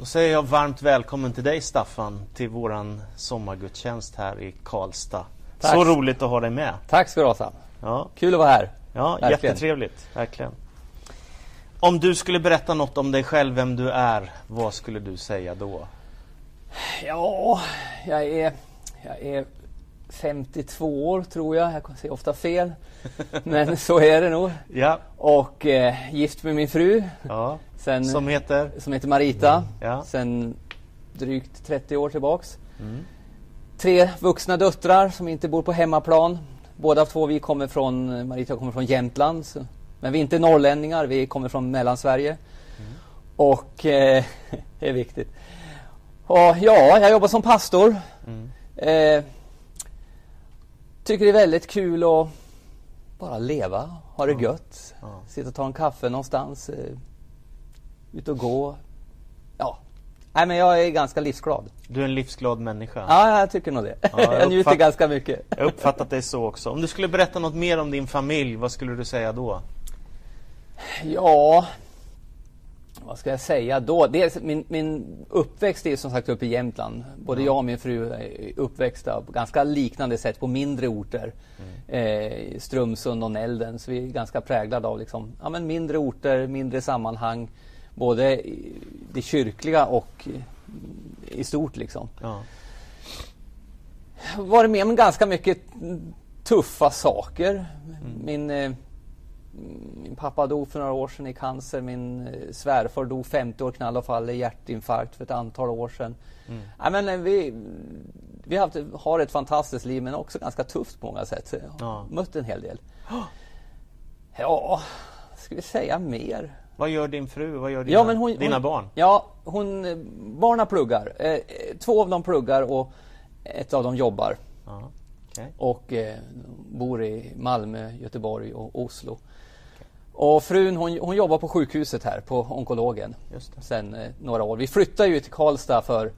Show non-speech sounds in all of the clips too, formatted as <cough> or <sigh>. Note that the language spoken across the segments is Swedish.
Då säger jag varmt välkommen till dig Staffan till våran sommargudstjänst här i Karlstad. Tack. Så roligt att ha dig med. Tack ska du ha Sam. Ja. Kul att vara här. Ja, verkligen. jättetrevligt. Verkligen. Om du skulle berätta något om dig själv, vem du är, vad skulle du säga då? Ja, jag är, jag är 52 år tror jag. Jag säger ofta fel. Men <laughs> så är det nog. Ja. Och eh, gift med min fru. Ja. Sen, som heter? Som heter Marita. Mm. Ja. Sen drygt 30 år tillbaks. Mm. Tre vuxna döttrar som inte bor på hemmaplan. Båda två vi kommer från, Marita kommer från Jämtland. Så, men vi är inte norrlänningar, vi kommer från Mellansverige. Mm. Och eh, <laughs> det är viktigt. Och ja, jag jobbar som pastor. Mm. Eh, tycker det är väldigt kul att bara leva, ha det gött. Ja. Sitta och ta en kaffe någonstans. Eh, ut och gå. Ja. Nej men jag är ganska livsglad. Du är en livsglad människa. Ja, jag tycker nog det. Ja, jag, <laughs> jag njuter ganska mycket. Jag har uppfattat dig så också. Om du skulle berätta något mer om din familj, vad skulle du säga då? Ja, vad ska jag säga då? Dels, min, min uppväxt är som sagt uppe i Jämtland. Både ja. jag och min fru är uppväxta på ganska liknande sätt på mindre orter. Mm. Eh, Strömsund och Nälden. Så vi är ganska präglade av liksom, ja, men mindre orter, mindre sammanhang. Både det kyrkliga och i stort liksom. Ja. Varit med om ganska mycket tuffa saker. Mm. Min eh, min pappa dog för några år sedan i cancer. Min eh, svärfar dog 50 år knall och fall i hjärtinfarkt för ett antal år sedan. Mm. Ja, men eh, vi vi har, haft, har ett fantastiskt liv men också ganska tufft på många sätt. Ja. Mött en hel del. Ja, ska vi säga mer? Vad gör din fru? Vad gör dina, ja, hon, dina hon, barn? Ja, hon, barna pluggar. Eh, två av dem pluggar och ett av dem jobbar. Ja, okay. Och eh, bor i Malmö, Göteborg och Oslo. Och frun hon, hon jobbar på sjukhuset här på onkologen sen eh, några år. Vi flyttade ju till Karlstad för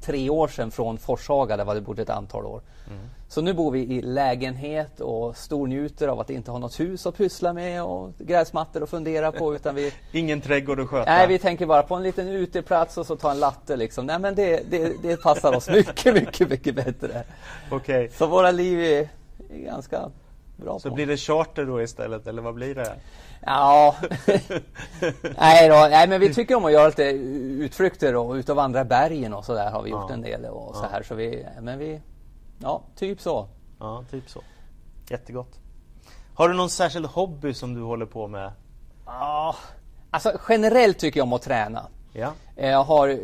tre år sedan från Forshaga där vi bott ett antal år. Mm. Så nu bor vi i lägenhet och stornjuter av att inte ha något hus att pyssla med och gräsmattor att fundera på. <laughs> Utan vi... Ingen trädgård att sköta? Nej, vi tänker bara på en liten uteplats och så ta en latte liksom. Nej men det, det, det passar oss <laughs> mycket, mycket, mycket bättre. Okay. Så våra liv är, är ganska bra Så på. blir det charter då istället, eller vad blir det? Ja, <laughs> nej, då, nej men vi tycker om att göra lite utflykter och ut och vandra bergen och så där har vi gjort ja. en del och så här så vi, men vi, ja typ så. Ja, typ så. Jättegott. Har du någon särskild hobby som du håller på med? Ja, alltså generellt tycker jag om att träna. Ja. Jag har,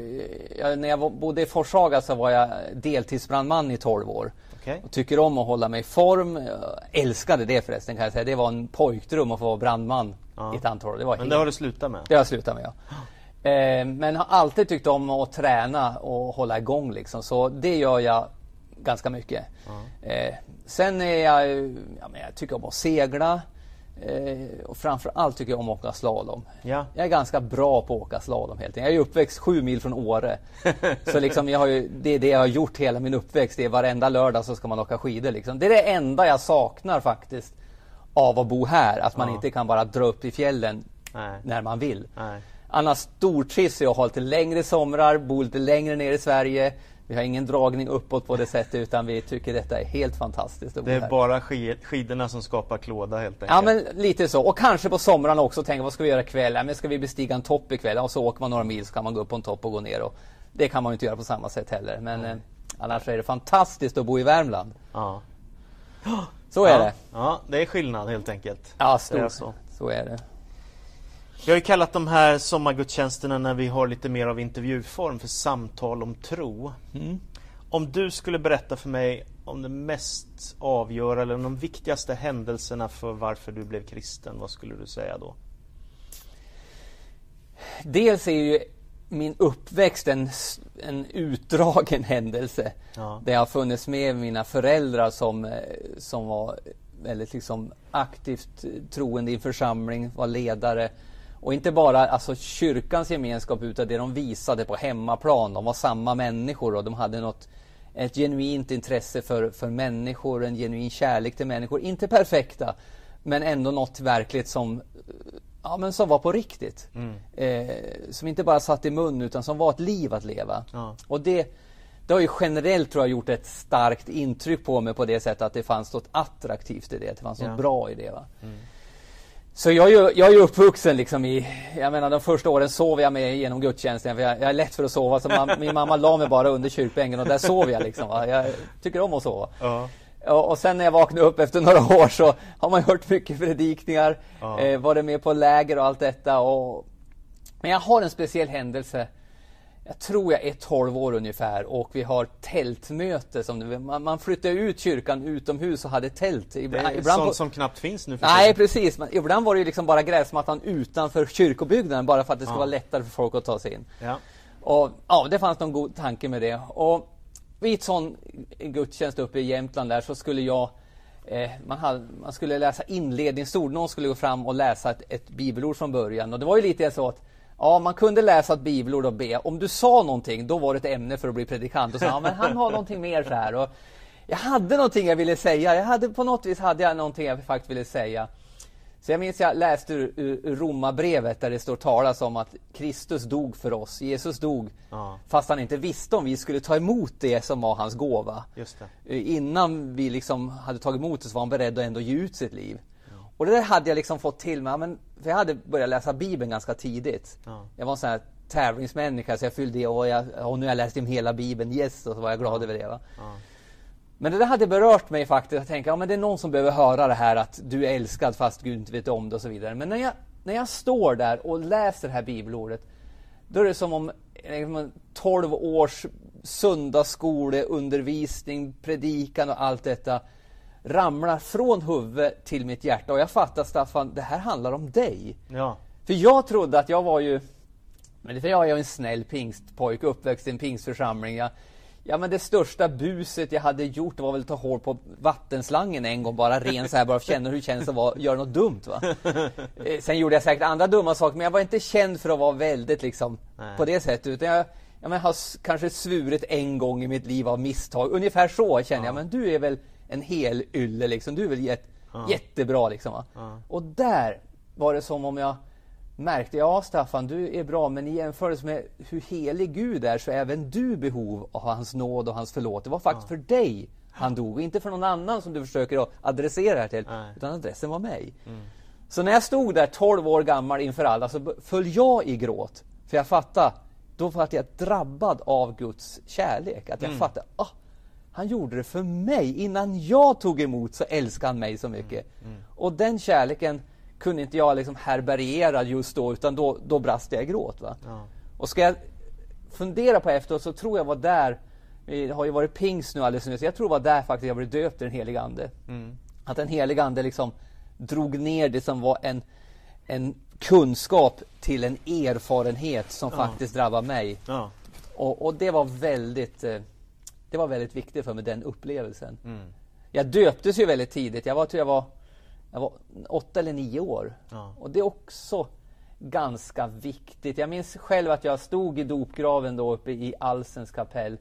jag, när jag bodde i Forshaga så var jag deltidsbrandman i 12 år. Okay. Och tycker om att hålla mig i form. Jag älskade det förresten kan jag säga. Det var en pojkdröm att få vara brandman ja. i ett antal år. Det var Men helt... det har du slutat med? Det har jag slutat med ja. Eh, men har alltid tyckt om att träna och hålla igång liksom. Så det gör jag ganska mycket. Ja. Eh, sen är jag, ja, men jag tycker om att segla. Eh, och framförallt tycker jag om att åka slalom. Ja. Jag är ganska bra på att åka slalom helt enkelt. Jag är uppväxt sju mil från Åre. <laughs> så liksom jag har ju, det är det jag har gjort hela min uppväxt. Det är varenda lördag så ska man åka skidor. Liksom. Det är det enda jag saknar faktiskt av att bo här. Att man ja. inte kan bara dra upp i fjällen Nej. när man vill. Nej. Annars stortrivs jag att ha lite längre somrar, bo lite längre ner i Sverige. Vi har ingen dragning uppåt på det sättet utan vi tycker detta är helt fantastiskt. Det är bara skidorna som skapar klåda helt enkelt? Ja men lite så. Och kanske på somrarna också tänka vad ska vi göra ikväll? Ja, men ska vi bestiga en topp ikväll? Och så åker man några mil så kan man gå upp på en topp och gå ner. Och det kan man ju inte göra på samma sätt heller. Men mm. eh, annars är det fantastiskt att bo i Värmland. Ja. Så är ja. det. Ja, det är skillnad helt enkelt. Ja, stort. Så. så är det. Vi har ju kallat de här sommargudstjänsterna när vi har lite mer av intervjuform för samtal om tro. Mm. Om du skulle berätta för mig om det mest avgörande eller de viktigaste händelserna för varför du blev kristen, vad skulle du säga då? Dels är ju min uppväxt en, en utdragen händelse. Ja. Där jag har funnits med mina föräldrar som, eh, som var väldigt liksom aktivt troende i en församling, var ledare. Och inte bara alltså, kyrkans gemenskap utan det de visade på hemmaplan. De var samma människor och de hade något, ett genuint intresse för, för människor, en genuin kärlek till människor. Inte perfekta, Men ändå något verkligt som, ja, men som var på riktigt. Mm. Eh, som inte bara satt i mun utan som var ett liv att leva. Ja. Och det, det har ju generellt tror jag gjort ett starkt intryck på mig på det sättet att det fanns något attraktivt i det. Det fanns något ja. bra i det. Va? Mm. Så jag, är, jag är uppvuxen liksom i, jag menar de första åren sov jag med genom gudstjänsten. För jag, jag är lätt för att sova så man, min mamma la mig bara under kyrkbänken och där sov jag liksom. Va? Jag tycker om att sova. Uh och, och sen när jag vaknade upp efter några <laughs> år så har man hört mycket predikningar, uh eh, varit med på läger och allt detta. Och, men jag har en speciell händelse jag tror jag är 12 år ungefär och vi har tältmöte. Som, man, man flyttade ut kyrkan utomhus och hade tält. Ibland, det är ibland sånt på, som knappt finns nu för Nej precis, men ibland var det liksom bara gräsmattan utanför kyrkobyggnaden bara för att det skulle ja. vara lättare för folk att ta sig in. Ja. Och ja, det fanns någon god tanke med det. Och vid ett sån gudstjänst uppe i Jämtland där så skulle jag eh, man, hade, man, skulle läsa inledningsord. Någon skulle gå fram och läsa ett, ett bibelord från början. Och det var ju lite så att Ja, man kunde läsa ett bibelord och be. Om du sa någonting, då var det ett ämne för att bli predikant. Och sa, ja, men han har någonting mer så här. Och jag hade någonting jag ville säga. Jag hade, på något vis hade jag någonting jag faktiskt ville säga. Så jag minns jag läste ur, ur Romarbrevet där det står talas om att Kristus dog för oss. Jesus dog ja. fast han inte visste om vi skulle ta emot det som var hans gåva. Innan vi liksom hade tagit emot det så var han beredd att ändå ge ut sitt liv. Och det där hade jag liksom fått till mig, men, för jag hade börjat läsa Bibeln ganska tidigt. Ja. Jag var en sån här tävlingsmänniska så jag fyllde i och, jag, och nu har jag läst in hela Bibeln, yes, och så var jag glad ja. över det. Va? Ja. Men det där hade berört mig faktiskt. Jag tänkte, ja men det är någon som behöver höra det här att du är älskad fast Gud inte vet om det och så vidare. Men när jag, när jag står där och läser det här bibelordet, då är det som om 12 liksom, års söndagsskoleundervisning, predikan och allt detta ramlar från huvudet till mitt hjärta och jag fattar Staffan, det här handlar om dig. Ja. För jag trodde att jag var ju, men för jag är en snäll pingstpojke, uppväxt i en pingstförsamling. Jag, ja men det största buset jag hade gjort var väl att ta hål på vattenslangen en gång, bara ren så här, bara känna hur det känns att göra något dumt. Va? <laughs> Eh, sen gjorde jag säkert andra dumma saker, men jag var inte känd för att vara väldigt liksom Nej. på det sättet. Utan jag, jag men, har kanske svurit en gång i mitt liv av misstag. Ungefär så känner ja. jag, men du är väl en hel ylle liksom. Du är väl jätt, ja. jättebra liksom. Ja. Och där var det som om jag märkte, ja Staffan, du är bra, men i jämförelse med hur helig Gud är så är även du behov av hans nåd och hans förlåt. Det var faktiskt ja. för dig han dog, inte för någon annan som du försöker att adressera här till, Nej. utan adressen var mig. Mm. Så när jag stod där 12 år gammal inför alla så föll jag i gråt. För jag fattade, då var jag drabbad av Guds kärlek. Att jag mm. fattade, ah, han gjorde det för mig. Innan jag tog emot så älskade han mig så mycket. Mm. Mm. Och den kärleken kunde inte jag liksom härbärgera just då, utan då, då brast jag i gråt. Va? Ja. Och ska jag fundera på efteråt så tror jag var där, det har ju varit pingst nu alldeles nyss, jag tror det var där faktiskt jag blev döpt i den helige Ande. Mm. Att den helige Ande liksom drog ner det som var en, en kunskap till en erfarenhet som ja. faktiskt drabbade mig. Ja. Och, och, det var väldigt eh, det var väldigt viktigt för mig, den upplevelsen. Mm. Jag döptes ju väldigt tidigt. Jag var, tror jag var, jag var åtta eller nio år. Ja. Och det är också ganska viktigt. Jag minns själv att jag stod i dopgraven då uppe i Alsens kapell.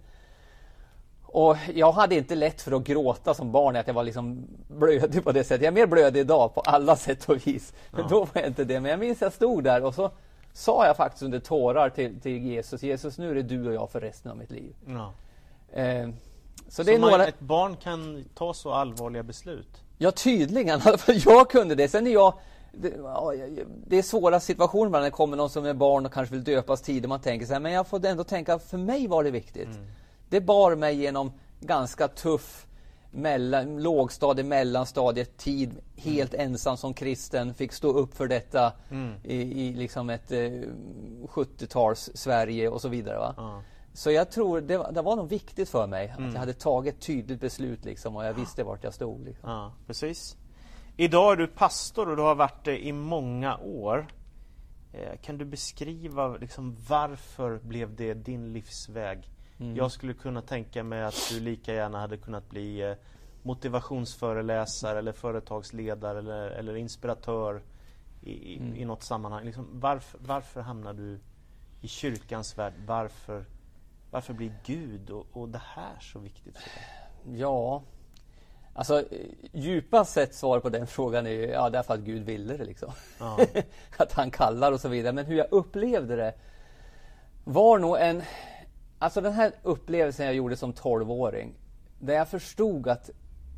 Och jag hade inte lätt för att gråta som barn, att jag var liksom blödig på det sättet. Jag är mer blödig idag på alla <laughs> sätt och vis. Men ja. då var jag inte det. Men jag minns att jag stod där och så sa jag faktiskt under tårar till, till Jesus, Jesus nu är det du och jag för resten av mitt liv. Ja. Eh, så, det är man, några... ett barn kan ta så allvarliga beslut? Ja, tydligen. <laughs> jag kunde det. Sen är jag... Det, det är svåra situationer när det kommer någon som är barn och kanske vill döpas tidigt. Man tänker så här, men jag får ändå tänka, för mig var det viktigt. Mm. Det bar mig genom ganska tuff mellan, lågstadie, mellanstadiet, tid helt mm. ensam som kristen, fick stå upp för detta mm. i, i liksom ett eh, 70-tals Sverige och så vidare. Va? Mm. Så jag tror det var, det var nog viktigt för mig mm. att jag hade tagit ett tydligt beslut liksom, och jag visste vart jag stod. Liksom. Ja, precis. Idag är du pastor och du har varit det i många år. Eh, kan du beskriva liksom, varför blev det din livsväg? Mm. Jag skulle kunna tänka mig att du lika gärna hade kunnat bli eh, motivationsföreläsare eller företagsledare eller, eller inspiratör i, mm. i något sammanhang. Liksom, varför, varför hamnade du i kyrkans värld? Varför varför blir Gud och, och det här så viktigt för dig? Ja, Alltså djupast sett svar på den frågan är ju, ja därför att Gud ville det liksom. Ja. <laughs> att han kallar och så vidare. Men hur jag upplevde det var nog en... Alltså den här upplevelsen jag gjorde som 12-åring. Där jag förstod att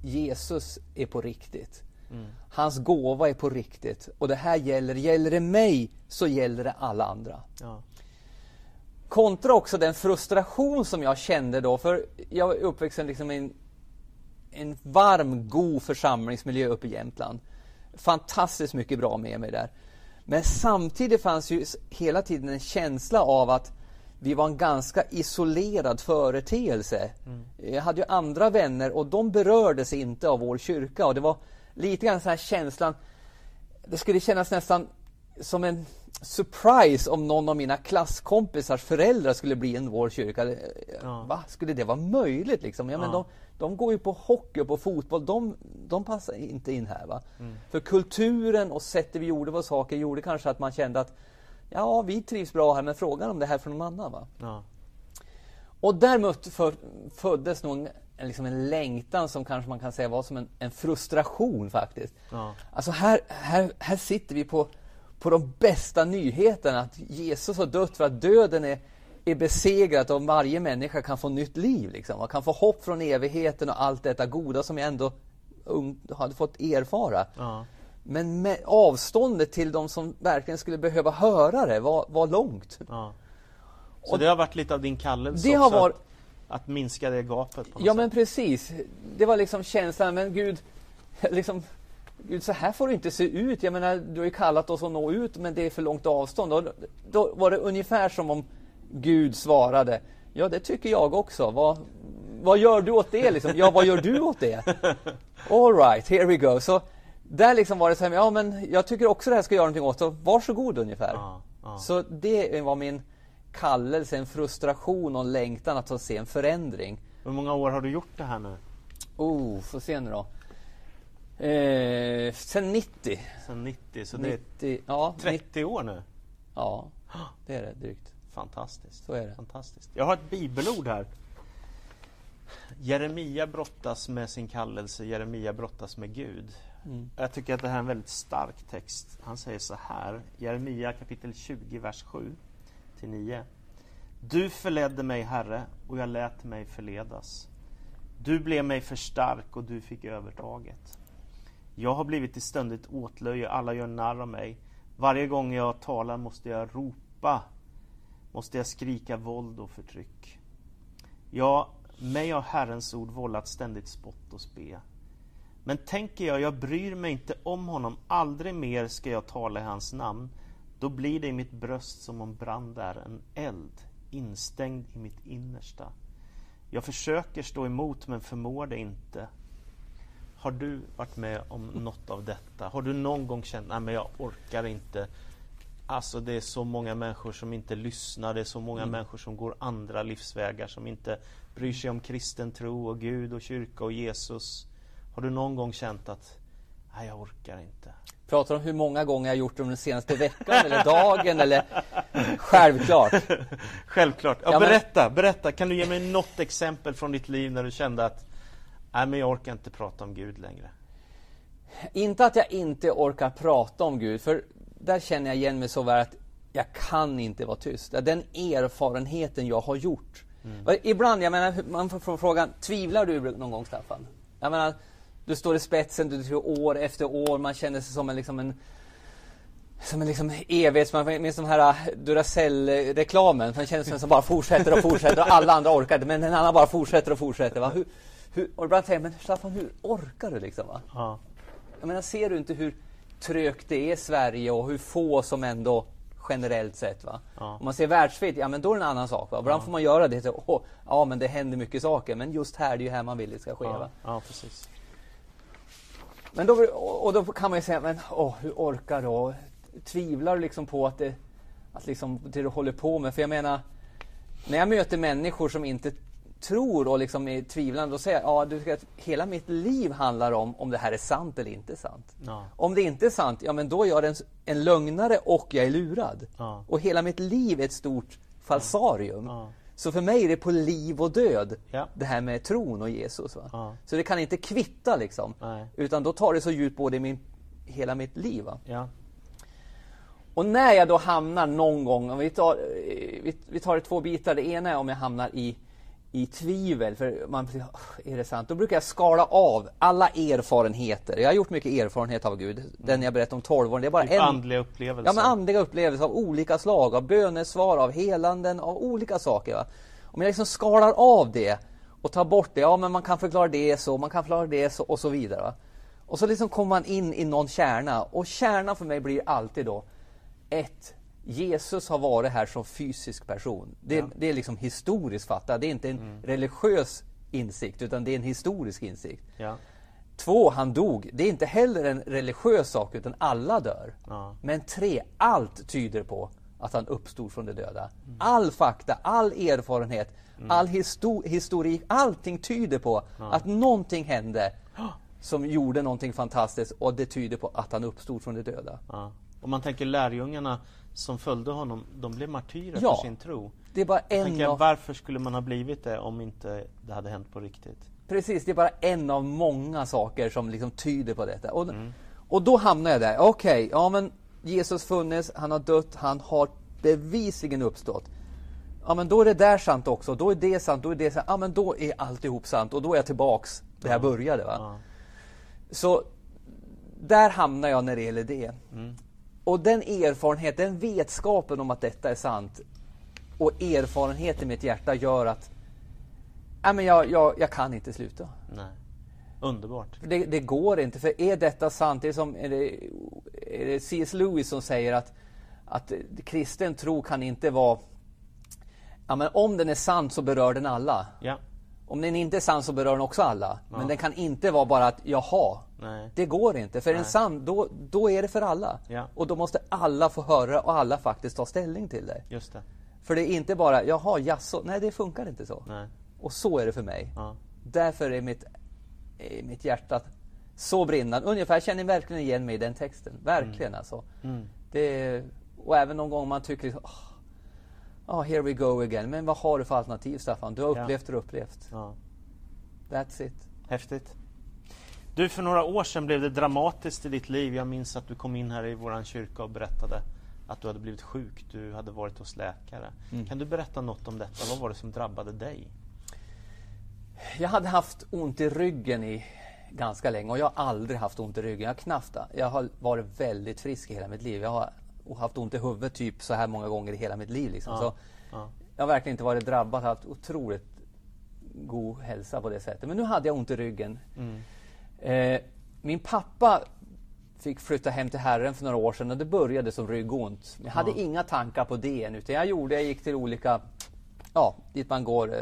Jesus är på riktigt. Mm. Hans gåva är på riktigt. Och det här gäller, gäller det mig så gäller det alla andra. Ja. Kontra också den frustration som jag kände då, för jag var uppvuxen liksom i en, en varm, god församlingsmiljö uppe i Jämtland. Fantastiskt mycket bra med mig där. Men samtidigt fanns ju hela tiden en känsla av att vi var en ganska isolerad företeelse. Mm. Jag hade ju andra vänner och de berördes inte av vår kyrka och det var lite grann så här känslan, det skulle kännas nästan som en surprise om någon av mina klasskompisars föräldrar skulle bli en vår kyrka. Ja. Va? Skulle det vara möjligt liksom? Ja, ja. men de, de går ju på hockey och på fotboll, de, de passar inte in här. Va? Mm. För kulturen och sättet vi gjorde våra saker gjorde kanske att man kände att ja, vi trivs bra här, men frågan om det här är från någon annan. Va? Ja. Och där för, föddes nog en, liksom en längtan som kanske man kan säga var som en, en frustration faktiskt. Ja. Alltså här, här, här sitter vi på, på de bästa nyheterna, att Jesus har dött för att döden är, är besegrad och varje människa kan få nytt liv. Liksom. Man kan få hopp från evigheten och allt detta goda som jag ändå hade fått erfara. Ja. Men avståndet till de som verkligen skulle behöva höra det var, var långt. Ja. Så och det har varit lite av din kallelse det har varit... att, att minska det gapet? ja sätt. men precis. Det var liksom känslan, men Gud, <laughs> liksom, Gud, så här får det inte se ut. Jag menar, du har ju kallat oss att nå ut, men det är för långt avstånd. Och då var det ungefär som om Gud svarade, ja det tycker jag också. Vad, vad gör du åt det? Liksom? Ja, vad gör du åt det? <laughs> All right, here we go. Så där liksom var det så här, ja men jag tycker också det här ska göra någonting åt, så varsågod ungefär. Ja, ja. Så det var min kallelse, en frustration och en längtan att få se en förändring. Hur många år har du gjort det här nu? Oh, får se nu då. Eh, sen 90. Sen 90, så 90, det är ja, 30 90. år nu? Ja, det är det drygt. Fantastiskt. Så är det. Fantastiskt. Jag har ett bibelord här. Jeremia brottas med sin kallelse, Jeremia brottas med Gud. Mm. Jag tycker att det här är en väldigt stark text. Han säger så här, Jeremia kapitel 20, vers 7 till 9. Du förledde mig, Herre, och jag lät mig förledas. Du blev mig för stark och du fick övertaget. Jag har blivit till ständigt åtlöje, alla gör narr av mig. Varje gång jag talar måste jag ropa, måste jag skrika våld och förtryck. Ja, mig har Herrens ord vållat ständigt spott och spe. Men tänker jag, jag bryr mig inte om honom, aldrig mer ska jag tala i hans namn. Då blir det i mitt bröst som om brand är en eld, instängd i mitt innersta. Jag försöker stå emot men förmår det inte. Har du varit med om något av detta? Har du någon gång känt, nej men jag orkar inte. Alltså det är så många människor som inte lyssnar, det är så många mm. människor som går andra livsvägar, som inte bryr sig om kristen tro och Gud och kyrka och Jesus. Har du någon gång känt att, nej jag orkar inte? Pratar om hur många gånger jag gjort det den senaste veckan eller dagen eller Självklart <laughs> Självklart, ja, ja berätta, berätta, kan du ge mig något exempel från ditt liv när du kände att Nej men jag orkar inte prata om Gud längre Inte att jag inte orkar prata om Gud, för där känner jag igen mig så väl att jag kan inte vara tyst. Den erfarenheten jag har gjort. Mm. Ibland, jag menar, man får frågan, tvivlar du någon gång Staffan? Jag menar, du står i spetsen, du tror år efter år, man känner sig som en, liksom en som en liksom evighets... Man minns de här äh, Duracell-reklamen. Man känner sig som bara fortsätter och fortsätter och alla andra orkar inte. Men en annan bara fortsätter och fortsätter. Va? Hur, hur, och ibland tänker men Staffan, hur orkar du liksom? Va? Ja. Jag menar, ser du inte hur trögt det är i Sverige och hur få som ändå generellt sett. Va? Ja. Om man ser världsfritt, ja men då är det en annan sak. Va? Ibland ja. får man göra det. Så, oh, ja men det händer mycket saker. Men just här, det är ju här man vill det ska ske. Ja, va? ja precis. Men då, och då kan man ju säga, men oh, hur orkar du? Tvivlar du liksom på att det, att liksom, det du håller på med? För jag menar, när jag möter människor som inte tror och liksom är tvivlande, då säger ja, du att hela mitt liv handlar om om det här är sant eller inte sant. Ja. Om det inte är sant, ja men då är jag en, en lögnare och jag är lurad. Ja. Och hela mitt liv är ett stort falsarium. Ja. Så för mig är det på liv och död, det här med tron och Jesus. Så det kan inte kvitta liksom. Nej. Utan då tar det så djupt både i min, hela mitt liv. Och när jag då hamnar någon gång, vi tar, eh, vi, vi tar det två bitar. Det ena är om jag hamnar i, i tvivel, för man "Åh, är det sant? Då brukar jag skala av alla erfarenheter. Jag har gjort mycket erfarenhet av Gud. Den jag berättade om 12 år, det är bara Typ en. andliga upplevelser. Ja, men andliga upplevelser av olika slag, av bönesvar, av helanden, av olika saker. Va? Om jag liksom skalar av det och tar bort det, ja men man kan förklara det så, man kan förklara det så och så vidare. Va? Och så liksom kommer man in i någon kärna och kärnan för mig blir alltid då ett, Jesus har varit här som fysisk person. Det, det är liksom historiskt fattat, det är inte en religiös insikt utan det är en historisk insikt. Ja. Två, han dog. Det är inte heller en religiös sak, utan alla dör. Ja. Men tre, allt tyder på att han uppstod från de döda. All fakta, all erfarenhet, all histo- historik, allting tyder på att någonting hände <gasps> som gjorde någonting fantastiskt och det tyder på att han uppstod från de döda. Ja. Om man tänker lärjungarna som följde honom, de blev martyrer Ja. för sin tro. Det är bara Jag en tänker, av... varför skulle man ha blivit det om inte det hade hänt på riktigt? Precis, det är bara en av många saker som liksom tyder på detta. Och, och då hamnar jag där. Okej, ja men Jesus funnits, han har dött, han har bevisligen uppstått. Ja men då är det där sant också, då är det sant, då är det sant. Ja men då är alltihop sant och då är jag tillbaks där jag började. Va? Ja. Så där hamnar jag när det gäller det. Mm. Och den erfarenheten, den vetskapen om att detta är sant och erfarenhet i mitt hjärta gör att ja, men jag, jag, jag kan inte sluta. Nej. Underbart. Det, det går inte, för är detta sant? Det är, som, är, det, är det C.S. Lewis som säger att, att kristen tro kan inte vara... Ja, men om den är sann så berör den alla. Ja. Om den inte är sann så berör den också alla. Men den kan inte vara bara att jaha. Nej. Det går inte. För är den sann, då, då är det för alla. Ja. Och då måste alla få höra och alla faktiskt ta ställning till det. Just det. För det är inte bara, jaha, jaså, nej det funkar inte så. Nej. Och så är det för mig. Ja. Därför är mitt, är mitt hjärta så brinnande. Ungefär, jag känner verkligen igen mig i den texten. Verkligen alltså. Mm. Det, och även någon gång man tycker, liksom, oh, here we go again. Men vad har du för alternativ Staffan? Du har Ja. upplevt du har upplevt. Ja. That's it. Häftigt. Du, för några år sedan blev det dramatiskt i ditt liv. Jag minns att du kom in här i våran kyrka och berättade att du hade blivit sjuk. Du hade varit hos läkare. Kan du berätta något om detta? Vad var det som drabbade dig? Jag hade haft ont i ryggen i ganska länge och jag har aldrig haft ont i ryggen. Jag har knappt, jag har varit väldigt frisk i hela mitt liv. Jag har haft ont i huvudet typ så här många gånger i hela mitt liv. Liksom. Ja, Så ja. Jag har verkligen inte varit drabbad, haft otroligt god hälsa på det sättet. Men nu hade jag ont i ryggen. Mm. Eh, min pappa fick flytta hem till Herren för några år sedan och det började som ryggont. Jag hade inga tankar på det än, utan jag gjorde, jag gick till olika, ja, dit man går, eh,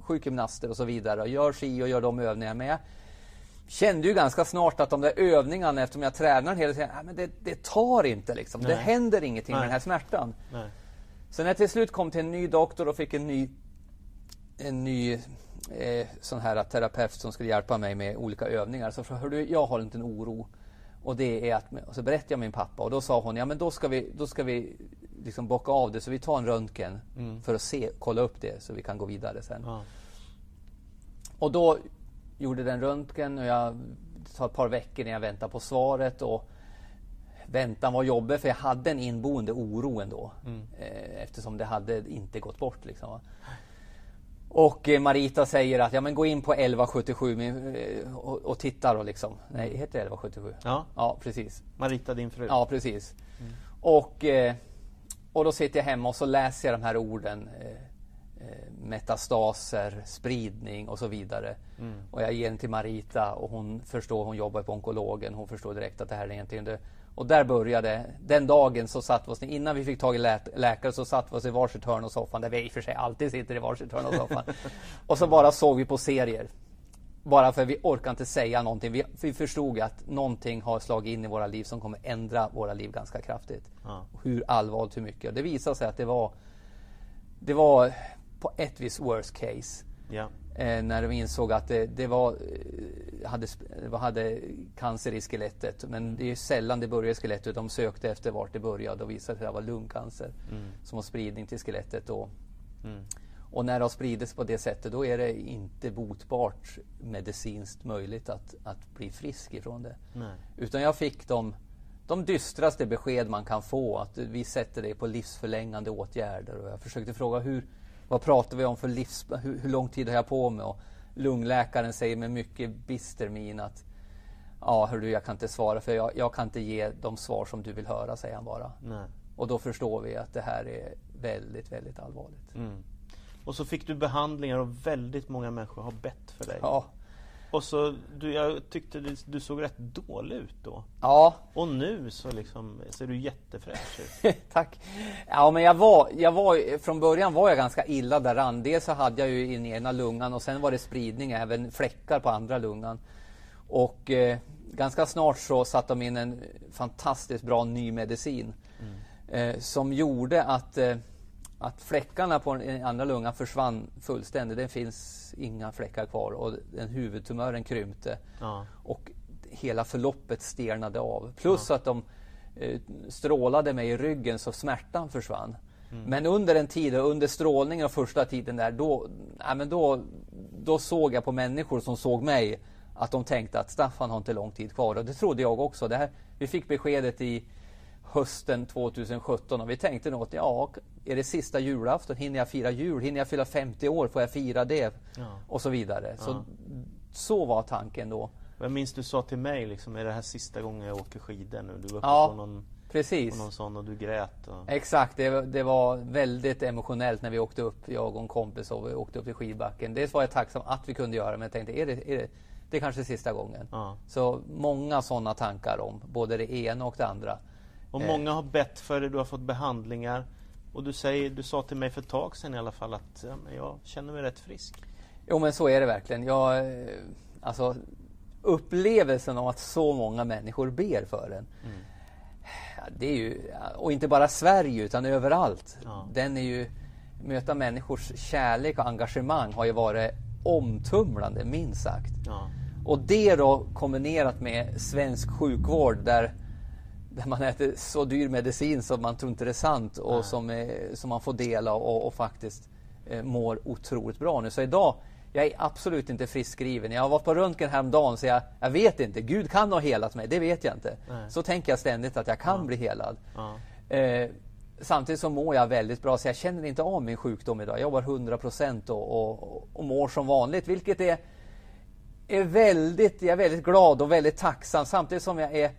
sjukgymnaster och så vidare och gör si och gör de övningarna. Men jag kände ju ganska snart att de där övningarna, eftersom jag tränar hela tiden, ja, men det, det tar inte liksom. Det Nej. händer ingenting med Nej. den här smärtan. Nej. Så när jag till slut kom till en ny doktor och fick en ny, en ny eh, sån här terapeut som skulle hjälpa mig med olika övningar så frågade du, jag har en liten oro. Och det är att, och så berättade jag min pappa och då sa hon, ja men då ska vi, då ska vi liksom bocka av det så vi tar en röntgen för att se, kolla upp det så vi kan gå vidare sen. Ja. Och då gjorde den röntgen och jag det tar ett par veckor när jag väntar på svaret och väntan var jobbig för jag hade en inboende oro ändå. Eh, eftersom det hade inte gått bort liksom. Och eh, Marita säger att ja men gå in på 1177 min, eh, och, och titta då liksom. Nej, heter det 1177? Ja. Ja, precis. Marita, din fru? Ja, precis. Och, eh, och då sitter jag hemma och så läser jag de här orden. Metastaser, spridning och så vidare. Och jag ger den till Marita och hon förstår, hon jobbar på onkologen, hon förstår direkt att det här är egentligen det. Och där började, den dagen så satt vi oss, innan vi fick tag i lä läkare så satt vi oss i varsitt hörn av soffan, där vi i och för sig alltid sitter i varsitt hörn av soffan. <laughs> och så bara såg vi på serier. Bara för vi orkar inte säga någonting. Vi, vi förstod att någonting har slagit in i våra liv som kommer ändra våra liv ganska kraftigt. Ja. Hur allvarligt, hur mycket. Och det visade sig att det var Det var på ett vis worst case. Ja. Eh, när de insåg att det, det var, eh, hade, hade cancer i skelettet. Men det är sällan det börjar i skelettet. De sökte efter vart det började och visade att det var lungcancer. Som har spridning till skelettet. Och, Mm. Och när det har spridits på det sättet då är det inte botbart medicinskt möjligt att, att bli frisk ifrån det. Nej. Utan jag fick de, de dystraste besked man kan få. Att vi sätter dig på livsförlängande åtgärder. Och jag försökte fråga hur, vad pratar vi om för livs... Hur, hur lång tid har jag på mig? Och lungläkaren säger med mycket bister min att Ja, hörru, jag kan inte svara för jag, jag, kan inte ge de svar som du vill höra, säger han bara. Nej. Och då förstår vi att det här är väldigt, väldigt allvarligt. Mm. Och så fick du behandlingar och väldigt många människor har bett för dig. Ja. Och så, du, jag tyckte du, du såg rätt dålig ut då. Ja. Och nu så liksom ser du jättefräsch ut. <laughs> Tack. Ja men jag var, jag var, från början var jag ganska illa däran. Dels så hade jag ju i ena lungan och sen var det spridning, även fläckar på andra lungan. Och eh, ganska snart så satte de in en fantastiskt bra ny medicin. Mm. Eh, som gjorde att eh, att fläckarna på den andra lungan försvann fullständigt. Det finns inga fläckar kvar och den huvudtumören krympte. Ja. Och hela förloppet stelnade av. Plus ja. att de eh, strålade mig i ryggen så smärtan försvann. Mm. Men under en tid, under strålningen och första tiden där, då, ja, men då, då såg jag på människor som såg mig att de tänkte att Staffan har inte lång tid kvar. Och det trodde jag också. Det här, vi fick beskedet i hösten 2017 och vi tänkte nog att ja, är det sista julafton, hinner jag fira jul? Hinner jag fylla 50 år? Får jag fira det? Ja. Och så vidare. Så, ja. så var tanken då. Jag minns du sa till mig liksom, är det här sista gången jag åker skidor nu? Du var uppe ja, på någon, precis. På någon sån och du grät. Och... Exakt, det, det, var väldigt emotionellt när vi åkte upp, jag och en kompis och vi åkte upp till skidbacken. Dels var jag tacksam att vi kunde göra men jag tänkte, är det, är det, det är kanske sista gången. Ja. Så många sådana tankar om både det ena och det andra. Och många har bett för dig, du har fått behandlingar. Och du, säger, du sa till mig för ett tag sedan i alla fall att ja, jag känner mig rätt frisk. Jo men så är det verkligen. Jag, eh, alltså, upplevelsen av att så många människor ber för en. Mm. Det är ju, och inte bara Sverige utan överallt. Ja. Den är ju, möta människors kärlek och engagemang har ju varit omtumlande minst sagt. Ja. Och det då kombinerat med svensk sjukvård där man äter så dyr medicin som man tror inte det är sant och som, är, som man får dela och, och faktiskt eh, mår otroligt bra nu. Så idag, jag är absolut inte friskskriven. Jag har varit på röntgen häromdagen så jag, jag vet inte. Gud kan ha helat mig, det vet jag inte. Nej. Så tänker jag ständigt att jag kan ja. bli helad. Ja. Eh, samtidigt så mår jag väldigt bra så jag känner inte av min sjukdom idag. Jag jobbar 100% och, och, och mår som vanligt vilket är, är väldigt, jag är väldigt glad och väldigt tacksam samtidigt som jag är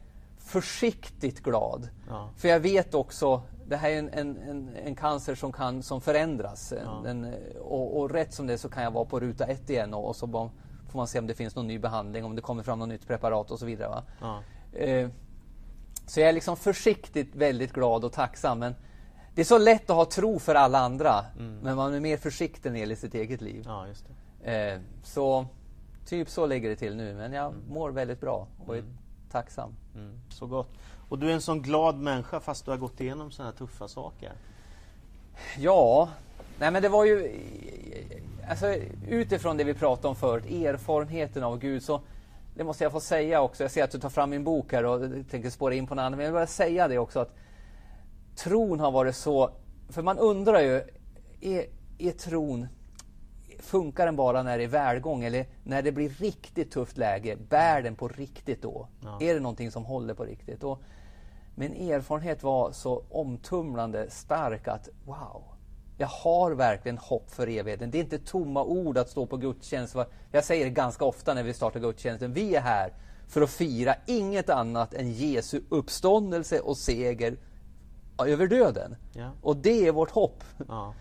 försiktigt glad. Ja. För jag vet också, det här är en, en, en, en cancer som, kan, som förändras. Ja. Den, och, och, rätt som det så kan jag vara på ruta ett igen och, och så bara, får man se om det finns någon ny behandling, om det kommer fram något nytt preparat och så vidare. Ja. Eh, så jag är liksom försiktigt väldigt glad och tacksam. Men det är så lätt att ha tro för alla andra, mm. men man är mer försiktig när det gäller sitt eget liv. Ja, eh, så typ så ligger det till nu, men jag mm. mår väldigt bra och är mm. Tacksam. Mm, så gott. Och du är en sån glad människa fast du har gått igenom sådana här tuffa saker. Ja, nej men det var ju alltså, utifrån det vi pratade om förut, erfarenheten av Gud så det måste jag få säga också. Jag ser att du tar fram min bok här och tänker spåra in på något annat. Men jag vill bara säga det också att tron har varit så... För man undrar ju, är, är tron Funkar den bara när det är välgång eller när det blir riktigt tufft läge? Bär den på riktigt då? Ja. Är det någonting som håller på riktigt? Och min erfarenhet var så omtumlande stark att wow, jag har verkligen hopp för evigheten. Det är inte tomma ord att stå på gudstjänst. Jag säger det ganska ofta när vi startar gudstjänsten. Vi är här för att fira inget annat än Jesu uppståndelse och seger över döden. Ja. Och det är vårt hopp. Ja.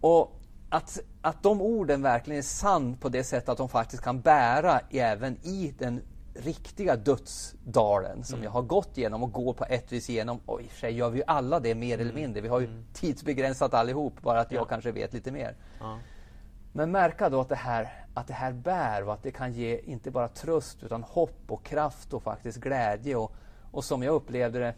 Och att, att de orden verkligen är sann på det sättet att de faktiskt kan bära även i den riktiga dödsdalen som mm. jag har gått igenom och går på ett vis igenom. Och i och för sig gör vi ju alla det mer eller mm. mindre. Vi har ju mm. tidsbegränsat allihop, bara att jag ja. kanske vet lite mer. Ja. Men märka då att det, här, att det här bär och att det kan ge inte bara tröst utan hopp och kraft och faktiskt glädje. Och, och som jag upplevde det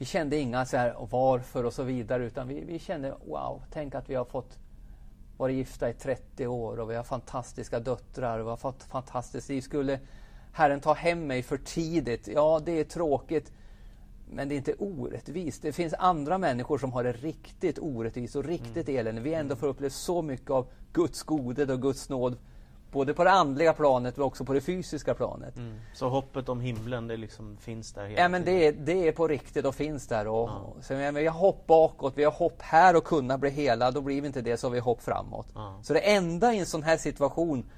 vi kände inga så här varför och så vidare utan vi, vi kände wow, tänk att vi har fått vara gifta i 30 år och vi har fantastiska döttrar och vi har fått fantastiskt liv. Skulle Herren ta hem mig för tidigt? Ja, det är tråkigt. men det är inte orättvist. Det finns andra människor som har det riktigt orättvist och riktigt mm. elände. Vi ändå får uppleva så mycket av Guds godhet och Guds nåd Både på det andliga planet men också på det fysiska planet. Mm. Så hoppet om himlen det liksom finns där? ja men det är, det är på riktigt och finns där. Och, ja. så, men vi har hopp bakåt, vi har hopp här och kunna bli hela. Då blir vi inte det så har vi hopp framåt. Ja. Så det enda i en sån här situation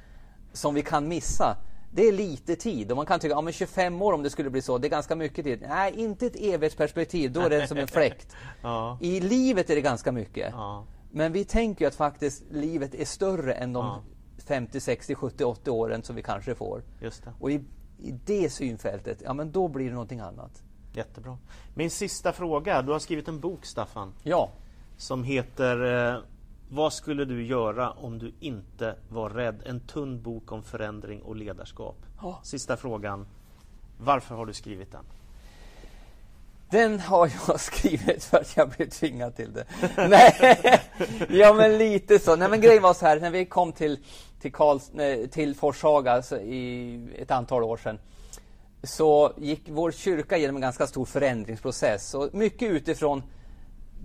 som vi kan missa det är lite tid och man kan tycka, ja 25 år om det skulle bli så, det är ganska mycket tid. Nej, inte ett evighetsperspektiv, då är det som en <laughs> fläkt. ja. I livet är det ganska mycket. Men vi tänker att faktiskt livet är större än de 50, 60, 70, 80 åren som vi kanske får. Just det. Och i, i det synfältet, ja men då blir det någonting annat. Jättebra. Min sista fråga, du har skrivit en bok Staffan. Ja. Som heter eh, Vad skulle du göra om du inte var rädd? En tunn bok om förändring och ledarskap. Ja. Sista frågan. Varför har du skrivit den? Den har jag <laughs> skrivit för att jag blev tvingad till det. <laughs> Nej, ja men lite så. Nej men grejen var så här, när vi kom till, till, Karls, till Forshaga alltså, i ett antal år sedan så gick vår kyrka genom en ganska stor förändringsprocess. Och mycket utifrån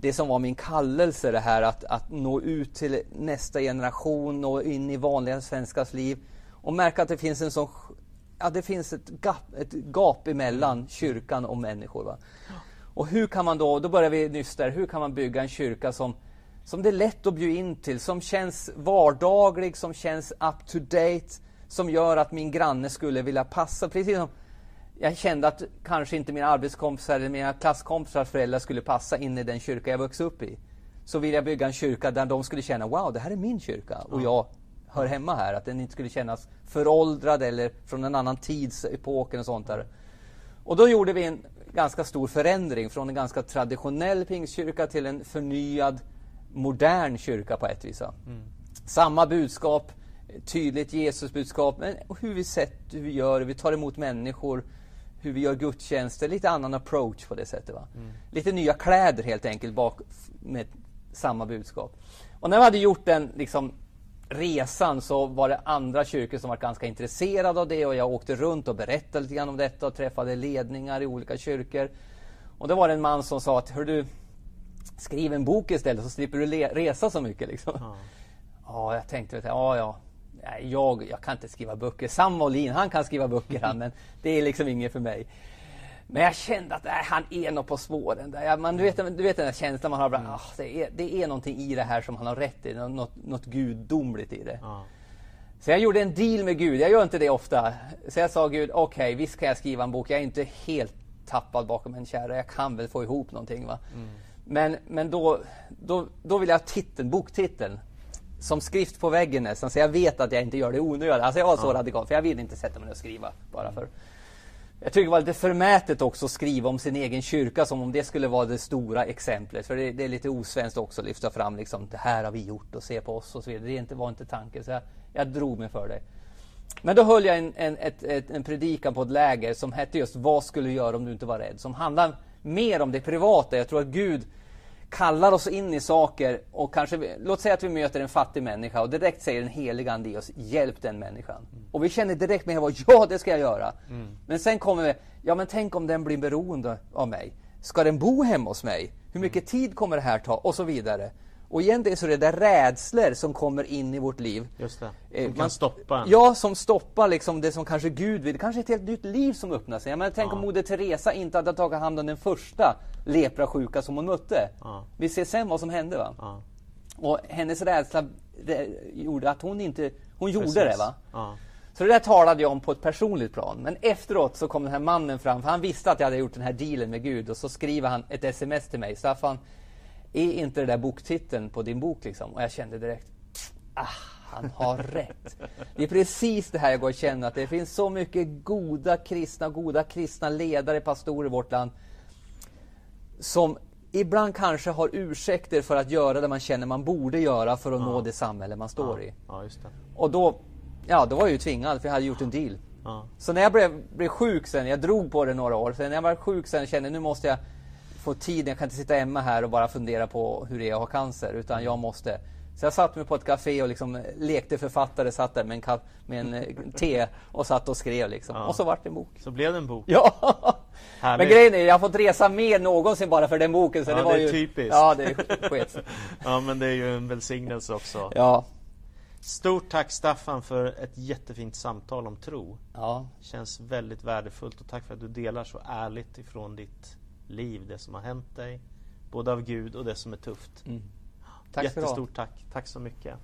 det som var min kallelse, det här att, att nå ut till nästa generation, nå in i vanliga svenskars liv och märka att det finns en sån ja, det finns ett gap, ett gap emellan kyrkan och människor. Va? Och hur kan man då, då börjar vi nyss där, hur kan man bygga en kyrka som, som det är lätt att bjuda in till, som känns vardaglig, som känns up to date, som gör att min granne skulle vilja passa. Precis som jag kände att kanske inte mina arbetskompisar eller mina klasskompisars föräldrar skulle passa in i den kyrka jag vuxit upp i. Så vill jag bygga en kyrka där de skulle känna, wow, det här är min kyrka och jag hör hemma här. Att den inte skulle kännas föråldrad eller från en annan tidsepok och sånt där. Och då gjorde vi en ganska stor förändring från en ganska traditionell pingstkyrka till en förnyad modern kyrka på ett vis. Mm. Samma budskap, tydligt Jesusbudskap, men hur vi sett, hur vi gör, vi tar emot människor, hur vi gör gudstjänster, lite annan approach på det sättet. Va? Mm. Lite nya kläder helt enkelt bak med samma budskap. Och när vi hade gjort den liksom, resan så var det andra kyrkor som var ganska intresserade av det och jag åkte runt och berättade lite grann om detta och träffade ledningar i olika kyrkor. Och då var det en man som sa att Hör du, skriv en bok istället så slipper du resa så mycket. Liksom. Ja. ja, jag tänkte, ja, ja. Jag, jag kan inte skriva böcker. Sam Molin, han kan skriva böcker han, men <laughs> det är liksom inget för mig. Men jag kände att nej, han är nog på spåren. Där. Man, du, vet, du vet den där känslan man har. Bara, oh, det, är, det är någonting i det här som han har rätt i. Något, något gudomligt i det. Ja. Så jag gjorde en deal med Gud. Jag gör inte det ofta. Så jag sa Gud, okej, okay, visst kan jag skriva en bok. Jag är inte helt tappad bakom en kärra. Jag kan väl få ihop någonting. Va? Mm. Men, men då, då, då vill jag ha titeln, boktiteln som skrift på väggen nästan. Så jag vet att jag inte gör det onödigt. Alltså jag var så ja. radikal. För jag vill inte sätta mig ner och skriva bara för jag tycker det var lite förmätet också att skriva om sin egen kyrka som om det skulle vara det stora exemplet. För det, det är lite osvenskt också att lyfta fram liksom, det här har vi gjort och se på oss och så vidare. Det inte, var inte tanken. Så jag, jag drog mig för det. Men då höll jag en, en, ett, ett, en predikan på ett läger som hette just Vad skulle du göra om du inte var rädd? Som handlar mer om det privata. Jag tror att Gud kallar oss in i saker och kanske, låt säga att vi möter en fattig människa och direkt säger den heliga Ande i oss, hjälp den människan. Mm. Och vi känner direkt med vad <laughs> ja det ska jag göra. Mm. Men sen kommer vi, ja men tänk om den blir beroende av mig. Ska den bo hemma hos mig? Hur mycket mm. tid kommer det här ta? Och så vidare. Och egentligen så är det där rädslor som kommer in i vårt liv. Just det. Eh, som kan stoppa en. Ja, som stoppar liksom det som kanske Gud vill. Kanske ett helt nytt liv som öppnar sig. Jag tänk ja. om Moder Teresa inte hade tagit hand om den första leprasjuka som hon mötte. Ja. Vi ser sen vad som hände. va? Ja. Och hennes rädsla gjorde att hon inte... Hon gjorde Precis. det. va? Så det där talade jag om på ett personligt plan. Men efteråt så kom den här mannen fram, för han visste att jag hade gjort den här dealen med Gud. Och så skriver han ett sms till mig. Staffan, är inte det där boktiteln på din bok? Liksom? Och jag kände direkt, ah, han har <laughs> rätt. Det är precis det här jag går och känner, att det finns så mycket goda kristna, goda kristna ledare, pastorer i vårt land som ibland kanske har ursäkter för att göra det man känner man borde göra för att ja. nå det samhälle man står ja. i. Ja, och då, ja, då var jag ju tvingad, för jag hade gjort en deal. Så när jag blev, blev sjuk sen, jag drog på det några år, sen när jag var sjuk sen kände jag nu måste jag få tid, jag kan inte sitta hemma här och bara fundera på hur det är att ha cancer, utan jag måste Så jag satt mig på ett café och liksom lekte författare, satt där med en, med en eh, te och satt och skrev liksom. Ja. Och så vart det en bok. Så blev det en bok. Ja! Men grejen är, jag har fått resa mer någonsin bara för den boken. Så ja, det, var det är ju... typiskt. Ja, det är skets. <laughs> ja, men det är ju en välsignelse också. Ja. Stort tack Staffan för ett jättefint samtal om tro. Ja. Känns väldigt värdefullt och tack för att du delar så ärligt ifrån ditt liv, det som har hänt dig. Både av Gud och det som är tufft. Mm. Tack Jättestort tack. Tack så mycket.